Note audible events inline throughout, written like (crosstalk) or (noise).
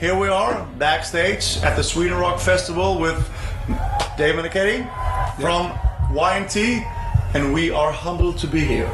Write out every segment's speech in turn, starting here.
here we are backstage at the Sweden Rock Festival with Dave and Katie from Y&T, and we are humbled to be here.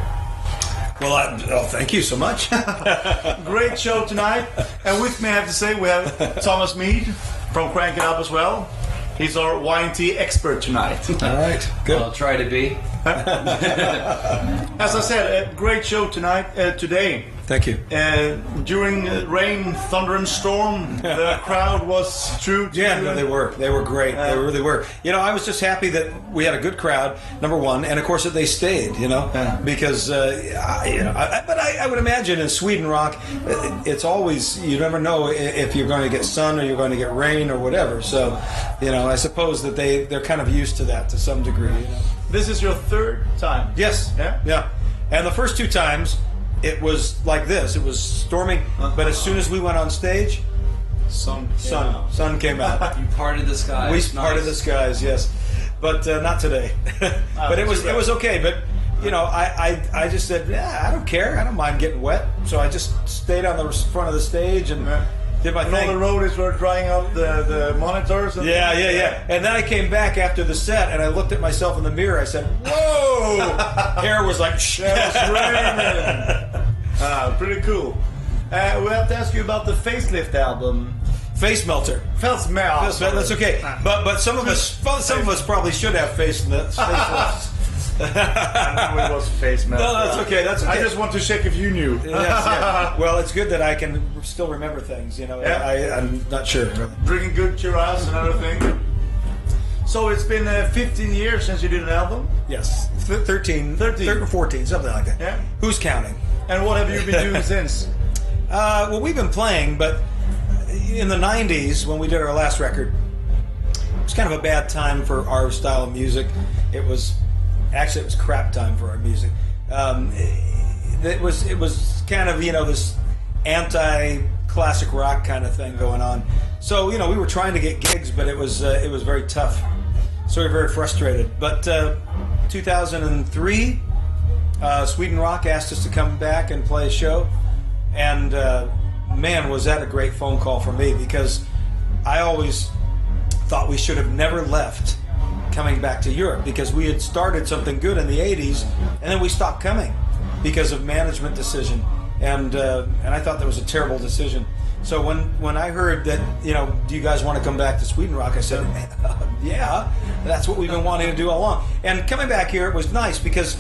Well, I, oh, thank you so much. (laughs) (laughs) Great show tonight, and with me, I have to say, we have Thomas Mead from Crank It Up as well. He's our Y&T expert tonight. (laughs) All right, good. I'll try to be. As I said, a great show tonight, uh, today. Thank you. Uh, during uh, rain, thunder, and storm, (laughs) the crowd was true. Yeah, no, they were. They were great. they really were. You know, I was just happy that we had a good crowd, number one, and of course that they stayed. You know, because uh, I, you know, I, but I, I would imagine in Sweden rock, uh, it's always you never know if you're going to get sun or you're going to get rain or whatever. So, you know, I suppose that they they're kind of used to that to some degree. You know? This is your third time. Yes. Yeah? Yeah. And the first two times, it was like this. It was storming, but as soon as we went on stage, Sun. sun sun came out. (laughs) You parted the sky. we It's parted the skies, yes, but uh, not today. (laughs) but it was it was okay. But you know, I, I I just said, yeah, I don't care. I don't mind getting wet. So I just stayed on the front of the stage and Yeah. did my And all the roadies were drying out the, the monitors. And Yeah, yeah, yeah. And then I came back after the set and I looked at myself in the mirror. I said, "Whoa!" (laughs) Hair was like, Yeah, was raining. Ah, pretty cool. Uh, we have to ask you about the facelift album. face melter. Fels Mel. That's, that's okay. But but some of us some of us probably should have face lifts. Face (laughs) lifts. I knew it was face melt. (laughs) No, that's okay, that's okay. I just want to check if you knew. Yes, yeah. (laughs) Well, it's good that I can still remember things. You know, Yeah. I, I'm not sure. Drinking good churras and everything. So it's been uh, 15 years since you did an album. Yes, Th- 13, 13. 13, 14, something like that. Yeah. Who's counting? And what have you been doing (laughs) since? Uh, well, we've been playing, but in the 90s, when we did our last record, it was kind of a bad time for our style of music. It was actually it was crap time for our music. Um, it was it was kind of you know this anti classic rock kind of thing going on. So you know we were trying to get gigs, but it was uh, it was very tough. So we were very frustrated. But uh, 2003, uh, Sweden Rock asked us to come back and play a show, and uh, man, was that a great phone call for me because I always thought we should have never left coming back to Europe because we had started something good in the 80s and then we stopped coming because of management decision and uh, and I thought that was a terrible decision. So when when I heard that you know do you guys want to come back to Sweden Rock I said (laughs) yeah that's what we've been wanting to do all along. And coming back here it was nice because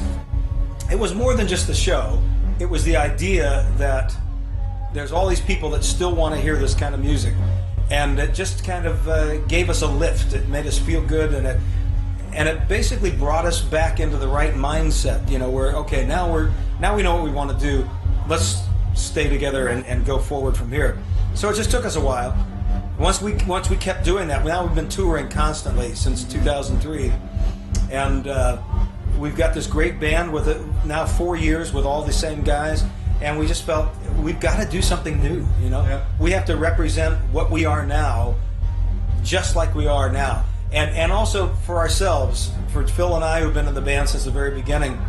it was more than just the show. It was the idea that there's all these people that still want to hear this kind of music. And it just kind of uh, gave us a lift. It made us feel good and it and it basically brought us back into the right mindset you know where okay now we're now we know what we want to do. Let's stay together and, and go forward from here. So it just took us a while. Once we once we kept doing that now we've been touring constantly since 2003 and uh, we've got this great band with it now four years with all the same guys and we just felt we've got to do something new you know? Yeah. we have to represent what we are now just like we are now. And and also for ourselves for phil and i who've been in the band since the very beginning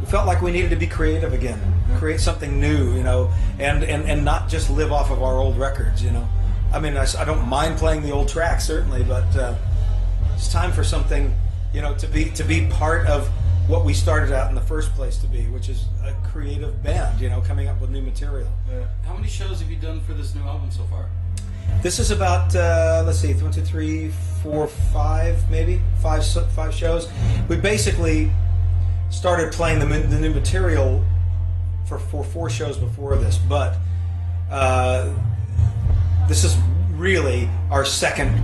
we felt like we needed to be creative again create something new you know? And and, and not just live off of our old records you know? I mean I don't mind playing the old tracks certainly but uh, it's time for something you know to be to be part of what we started out in the first place to be which is a creative band you know coming up with new material How many shows have you done for this new album so far? this is about uh, let's see, one, two, three, four, five, maybe five, five shows. We basically started playing the, the new material for, for four shows before this, but uh, this is really our second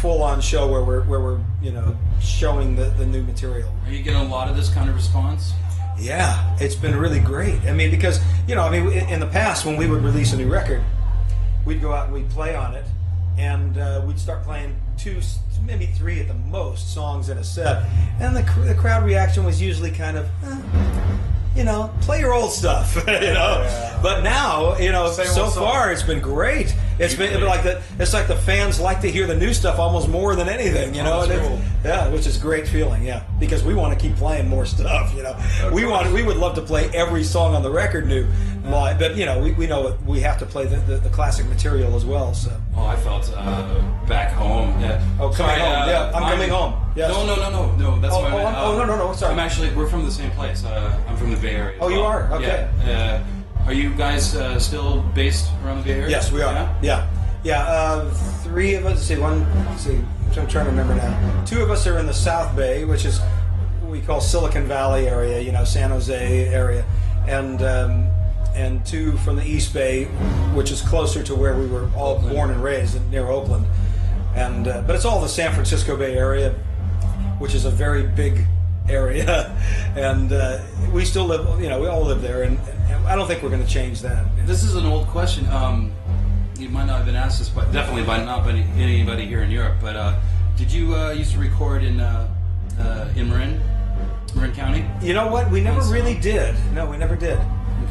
full-on show where we're where we're you know showing the, the new material. Are you getting a lot of this kind of response? Yeah, it's been really great. I mean, because you know, I mean, in in the past when we would release a new record, we'd go out and we'd play on it, and uh, we'd start playing two, maybe three at the most songs in a set, and the, the crowd reaction was usually kind of, eh, you know, play your old stuff, (laughs) you know. Yeah. But now, you know, Same so far it's been great. It's been Usually. like the it's like the fans like to hear the new stuff almost more than anything, you know. Oh, cool. yeah, which is a great feeling, yeah, because we want to keep playing more stuff, you know. we want we would love to play every song on the record new, live. But you know, we, we know we have to play the, the, the classic material as well. So Oh, I felt uh, back home. Yeah. Oh, coming home. Yeah, I'm coming home. Yes. No, no, no, no, no. That's Oh, I oh. Oh, no, no, no, sorry. I'm actually. We're from the same place. Uh, I'm from the Bay Area. Oh, you are? Okay. Yeah. Are you guys uh, still based around the Bay Area? yes, we are. Yeah. Yeah, yeah. uh, three of us. Let's see, one. Let's see. I'm trying to remember now. Two of us are in the South Bay, which is what we call Silicon Valley area. You know, San Jose area, and. Um, and two from the East Bay, which is closer to where we were all Oakland. born and raised, near Oakland. And uh, but it's all the San Francisco Bay Area, which is a very big area, (laughs) and uh, we still live. You know, we all live there, and I don't think we're going to change that. This is an old question. Um, you might not have been asked this, but definitely by not by anybody here in Europe. But uh, did you uh, used to record in uh, uh, in Marin, Marin County? You know what? We never really did. No, we never did.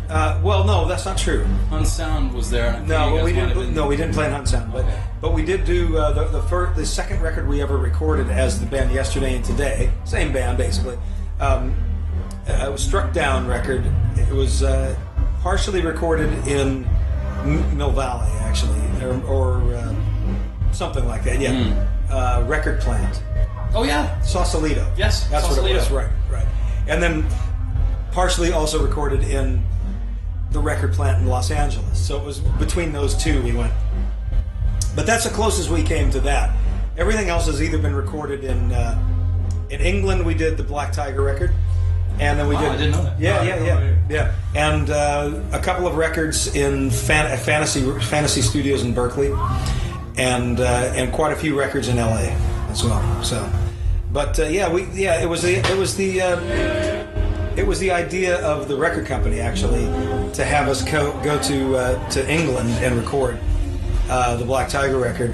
Uh, well, no, that's not true. Hunt Sound was there. and I think No, we guys might have didn't. been- No, we didn't play in Hunt Sound, but Okay. but we did do uh, the the, first, the second record we ever recorded as the band Yesterday and Today, same band basically. Um, uh, it was Struck Down record. It was uh, partially recorded in M- Mill Valley, actually, or, or uh, something like that. Yeah, Hmm. uh, Record Plant, Oh yeah. Sausalito. Yes, that's what it was. Right, right. And then partially also recorded in the record plant in Los Angeles. So it was between those two we went. But that's the closest we came to that. Everything else has either been recorded in uh, in England. We did the Black Tiger record, and then we Wow, did. I didn't know that. Yeah, Oh, yeah, yeah, yeah. And uh, a couple of records in fan- fantasy fantasy studios in Berkeley, and uh, and quite a few records in LA as well. So, but uh, yeah, we yeah it was the it was the. Uh, it was the idea of the record company actually to have us go, go to uh, to England and record uh, the Black Tiger record,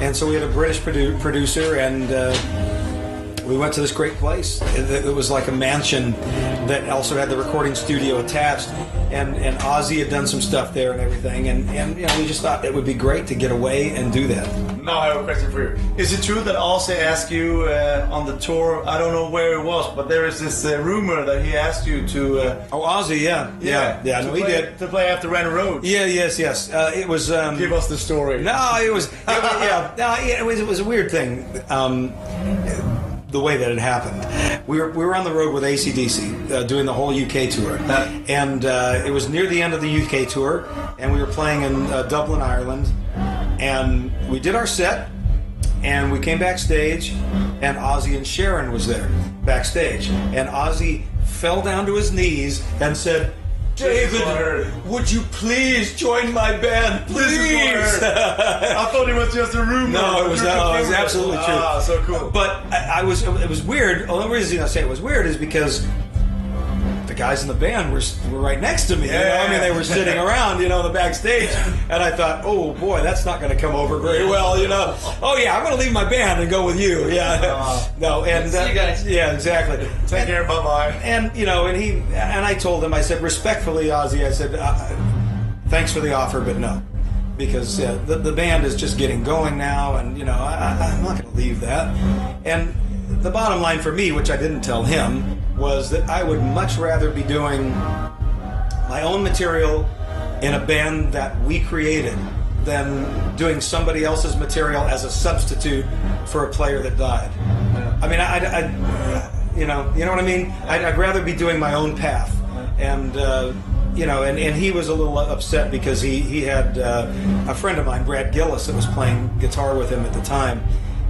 and so we had a British produ- producer, and uh, we went to this great place. It, it was like a mansion that also had the recording studio attached, and and Ozzy had done some stuff there and everything, and and you know, we just thought it would be great to get away and do that. Now I have a question for you. Is it true that Ozzy asked you uh, on the tour? I don't know where it was, but there is this uh, rumor that he asked you to. Uh, Oh, Ozzy, yeah, yeah, yeah. to no, he did. to play after Randy Rhoads. Yeah, yes, yes. Uh, it was. Um, Give us the story. No, it was, (laughs) it was yeah, no, yeah, it was it was a weird thing. Um, the way that it happened, we were we were on the road with AC/DC uh, doing the whole UK tour, and uh, it was near the end of the UK tour, and we were playing in uh, Dublin, Ireland, and we did our set, and we came backstage, and Ozzy and Sharon was there backstage, and Ozzy fell down to his knees and said. David, would you please join my band, please? I thought it was just a rumor. No, it was, no, it was absolutely true. Ah, so cool. But I, I was, it was weird. The only reason I say it was weird is because the guys in the band were, were right next to me. you know? I mean, they were sitting around, you know, the backstage, and I thought, oh boy, that's not going to come over very well, you know. Oh yeah, I'm going to leave my band and go with you. Yeah, no, and you uh, guys. yeah, exactly. Take And- care. Bye bye. and you know, and he and I told him, I said respectfully, Ozzy, I said, uh, thanks for the offer, but no, because uh, the the band is just getting going now, and you know, I, I, I'm not going to leave that. And the bottom line for me, which I didn't tell him, was that I would much rather be doing my own material in a band that we created than doing somebody else's material as a substitute for a player that died. I mean, I, I, I- you know, you know what I mean. I'd, I'd rather be doing my own path, and uh, you know, and, and he was a little upset because he he had uh, a friend of mine, Brad Gillis, that was playing guitar with him at the time,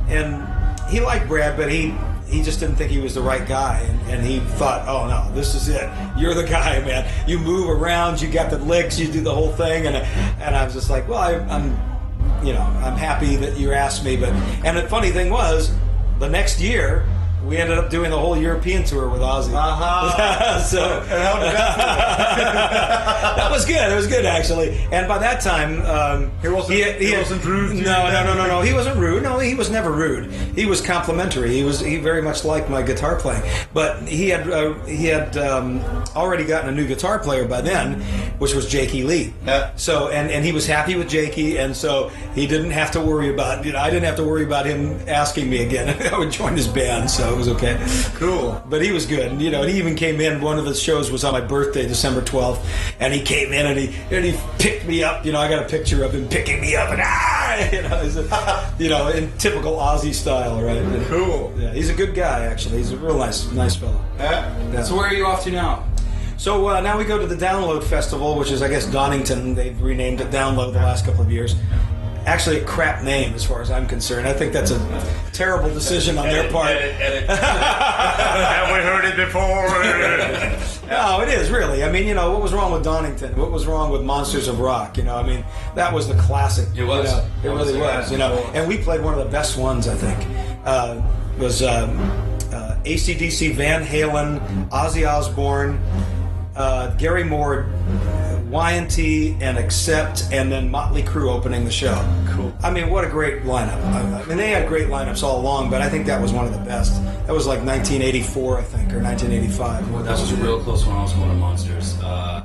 and he liked Brad, but he he just didn't think he was the right guy, and, and he thought, oh no, this is it. (laughs) You're the guy, man. You move around, you got the licks, you do the whole thing, and and I was just like, well, I, I'm, you know, I'm happy that you asked me, but and the funny thing was, the next year. We ended up doing the whole European tour with Ozzy. Uh-huh. (laughs) so And how did that (laughs) that was good. It was good actually. And by that time, um, He wasn't- he wasn't rude to you No, no, no, no, no. He wasn't rude. No, he was never rude. He was complimentary. He was he very much liked my guitar playing. But he had uh, he had um, already gotten a new guitar player by then, which was Jakey Lee. Yeah. So and and he was happy with Jakey, and so he didn't have to worry about. You know, I didn't have to worry about him asking me again. (laughs) I would join his band. So it was okay. Cool. But he was good, and you know, and he even came in. One of the shows was on my birthday, December twelfth, and he came in and he and he picked me up. You know, I got a picture of him picking me up, and ah, (laughs) you know, a, you know, in typical Ozzy style, right? And, Cool. Yeah, he's a good guy. Actually, he's a real nice, nice fellow. Yeah. Yeah. So where are you off to now? So uh, now we go to the Download Festival, which is, I guess, Donington. They've renamed it Download the last couple of years. Actually, a crap name as far as I'm concerned. I think that's a terrible decision on their part. (laughs) Have we heard it before? (laughs) No, it is really. I mean, you know, what was wrong with Donington? What was wrong with Monsters of Rock? You know, I mean, that was the classic. It was. You know, it That was really it. was. You know, and we played one of the best ones. I think uh, was um, uh, AC/DC, Van Halen, Ozzy Osbourne, uh, Gary Moore, Y&T, and Accept, and then Motley Crue opening the show. Cool. I mean, what a great lineup. I I mean, they had great lineups all along, but I think that was one of the best. That was like 1984, I think, or 1985. Well, that was a real close one. I was going to Monsters. Uh,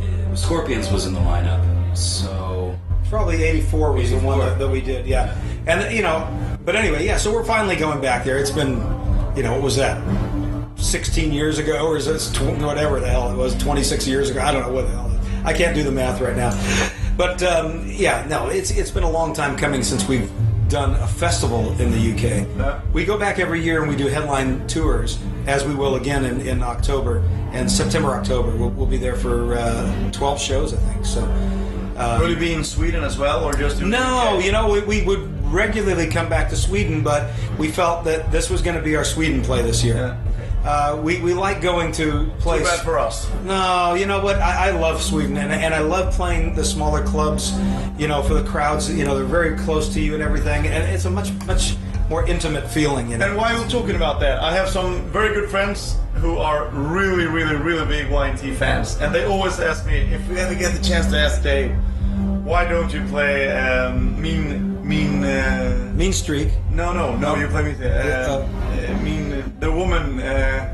it- Scorpions was in the lineup, so Probably 84 was the one that, that we did, yeah. And, you know, but anyway, yeah, so we're finally going back there. It's been, you know, what was that? 16 years ago, or is this tw- whatever the hell it was, 26 years ago? I don't know what the hell. I can't do the math right now. But, um, yeah, no, it's it's been a long time coming since we've done a festival in the UK. We go back every year and we do headline tours, as we will again in, in October. And September, October, we'll, we'll be there for uh, 12 shows, I think. So. Um, Will you be in Sweden as well, or just no, you know, we, we would regularly come back to Sweden, but we felt that this was going to be our Sweden play this year. Yeah, Uh, we, we like going to Too places. bad for us. No, you know what? I, I love Sweden, and, and I love playing the smaller clubs. You know, for the crowds, you know, they're very close to you and everything, and it's a much much more intimate feeling. You know. And while we're talking about that, I have some very good friends who are really, really, really big Y&T fans, and they always ask me if we ever get the chance to ask Dave, why don't you play um, Mean Mean? Uh, Mean Streak. no, no, no, you play me. Uh, uh, the woman. Uh,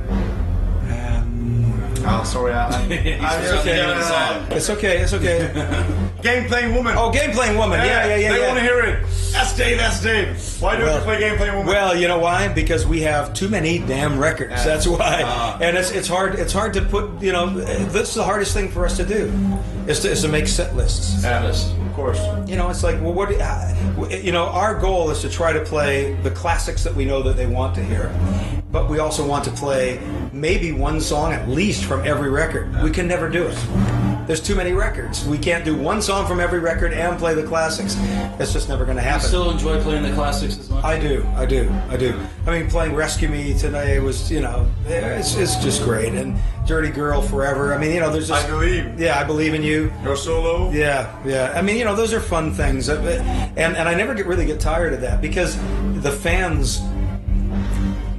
um, oh, sorry, I, I, (laughs) He's I forgot the name of the uh, song. It's okay. It's okay. (laughs) Game playing woman. oh, game playing woman. Yeah, yeah, yeah. They yeah. want to hear it. That's Dave. That's Dave. Why don't Well- you play game playing woman? Well, you know why? Because we have too many damn records. Yeah. That's why. Ah. and it's it's hard it's hard to put. You know, this is the hardest thing for us to do, is to, is to make set lists. Yeah, of course. You know, it's like, well, what? uh, You know, our goal is to try to play the classics that we know that they want to hear, but we also want to play maybe one song at least from every record. We can never do it. There's too many records. We can't do one song from every record and play the classics. It's just never going to I happen. still enjoy playing the classics as much. I do, I do, I do. I mean, playing Rescue Me today was, you know, it's, it's just great. And Dirty Girl Forever. I mean, you know, there's just. I believe. Yeah, I believe in you. Your solo. Yeah, yeah. I mean, you know, those are fun things, Uh, and and I never get really get tired of that because the fans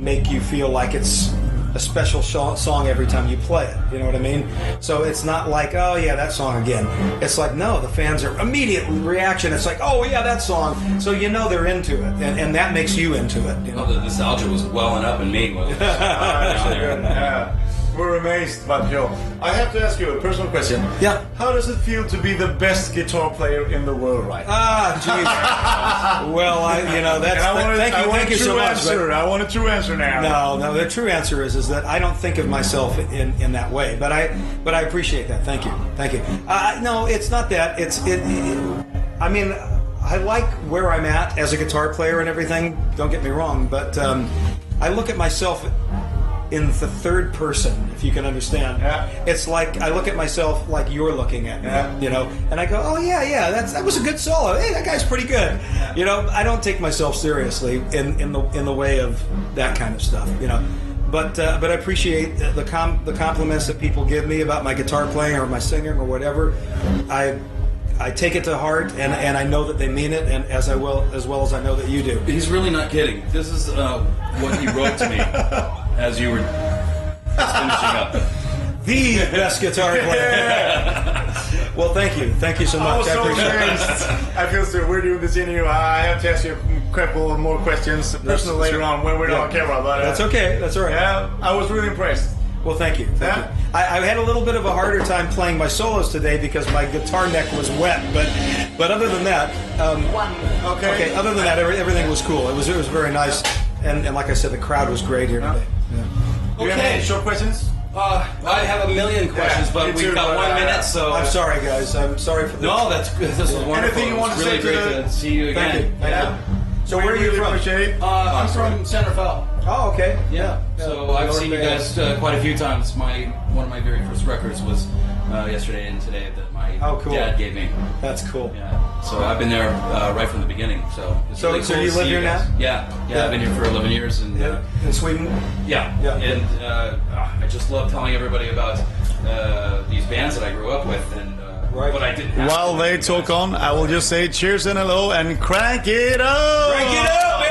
make you feel like it's a special sh- song every time you play it. You know what I mean? So it's not like, oh yeah, that song again. It's like, no, the fans are immediate reaction. It's like, oh yeah, that song. So you know they're into it, and, and that makes you into it. You Well, know? Oh, the nostalgia was welling up in me. While it was there. Yeah. We're amazed, Joe, I have to ask you a personal question. Yeah. How does it feel to be the best guitar player in the world right now? Ah, jeez. (laughs) well, I, you know, that's. I want a- thank you, thank you true so much. but- answer. I want a true answer now. No, no. The true answer is is that I don't think of myself in, in that way. But I but I appreciate that. Thank you, thank you. Uh, no, it's not that. It's it, it. I mean, I like where I'm at as a guitar player and everything. Don't get me wrong, but um, I look at myself in the third person, if you can understand. Yeah. It's like I look at myself like you're looking at me, Yeah. you know, and I go, "Oh yeah, yeah, that's that was a good solo. Hey, that guy's pretty good." You know, I don't take myself seriously in, in the in the way of that kind of stuff, you know. But uh, but I appreciate the com- the compliments that people give me about my guitar playing or my singing or whatever. I I take it to heart, and, and I know that they mean it, and as I will as well as I know that you do. He's really not kidding. This is uh, what he wrote to me (laughs) as you were finishing up. (laughs) The best guitar player. (laughs) well, thank you, thank you so I much. was I so appreciate it. I feel so. We're doing this interview. I have to ask you a couple more questions, personal later on when we're not on camera. But uh, That's okay. That's all right. Yeah, I was really impressed. Well, thank you. Thank Yeah. you. I, I had a little bit of a harder time playing my solos today because my guitar neck was wet. But but other than that, um, Okay. okay. Other than that, every, everything was cool. It was it was very nice. And, and like I said, the crowd was great here today. Yeah. Do you any short questions? Uh, I have a million questions, Yeah, but we've too, got but, one uh, minute, so I'm sorry, guys. I'm sorry for the. No, that's good. This was wonderful. Anything you want It's to really say to great the- to see you Thank again. you. Thank yeah. you. So where are you really from? Uh, I'm from Santa Fe. Oh, okay. Yeah. So I've North seen you guys uh, quite a few times. My one of my very first records was uh, yesterday and today that my Oh, cool. dad gave me. That's cool. Yeah. So I've been there uh, right from the beginning. So it's So- really so you to live see here guys. now? Yeah. yeah. Yeah. I've been here for 11 years, and uh, Yeah. In Sweden. yeah. Yeah. And uh, I just love telling everybody about uh, these bands that I grew up with, and uh, Right. what I didn't. While they talk on, I will just say cheers and hello and crank it up! Crank it up,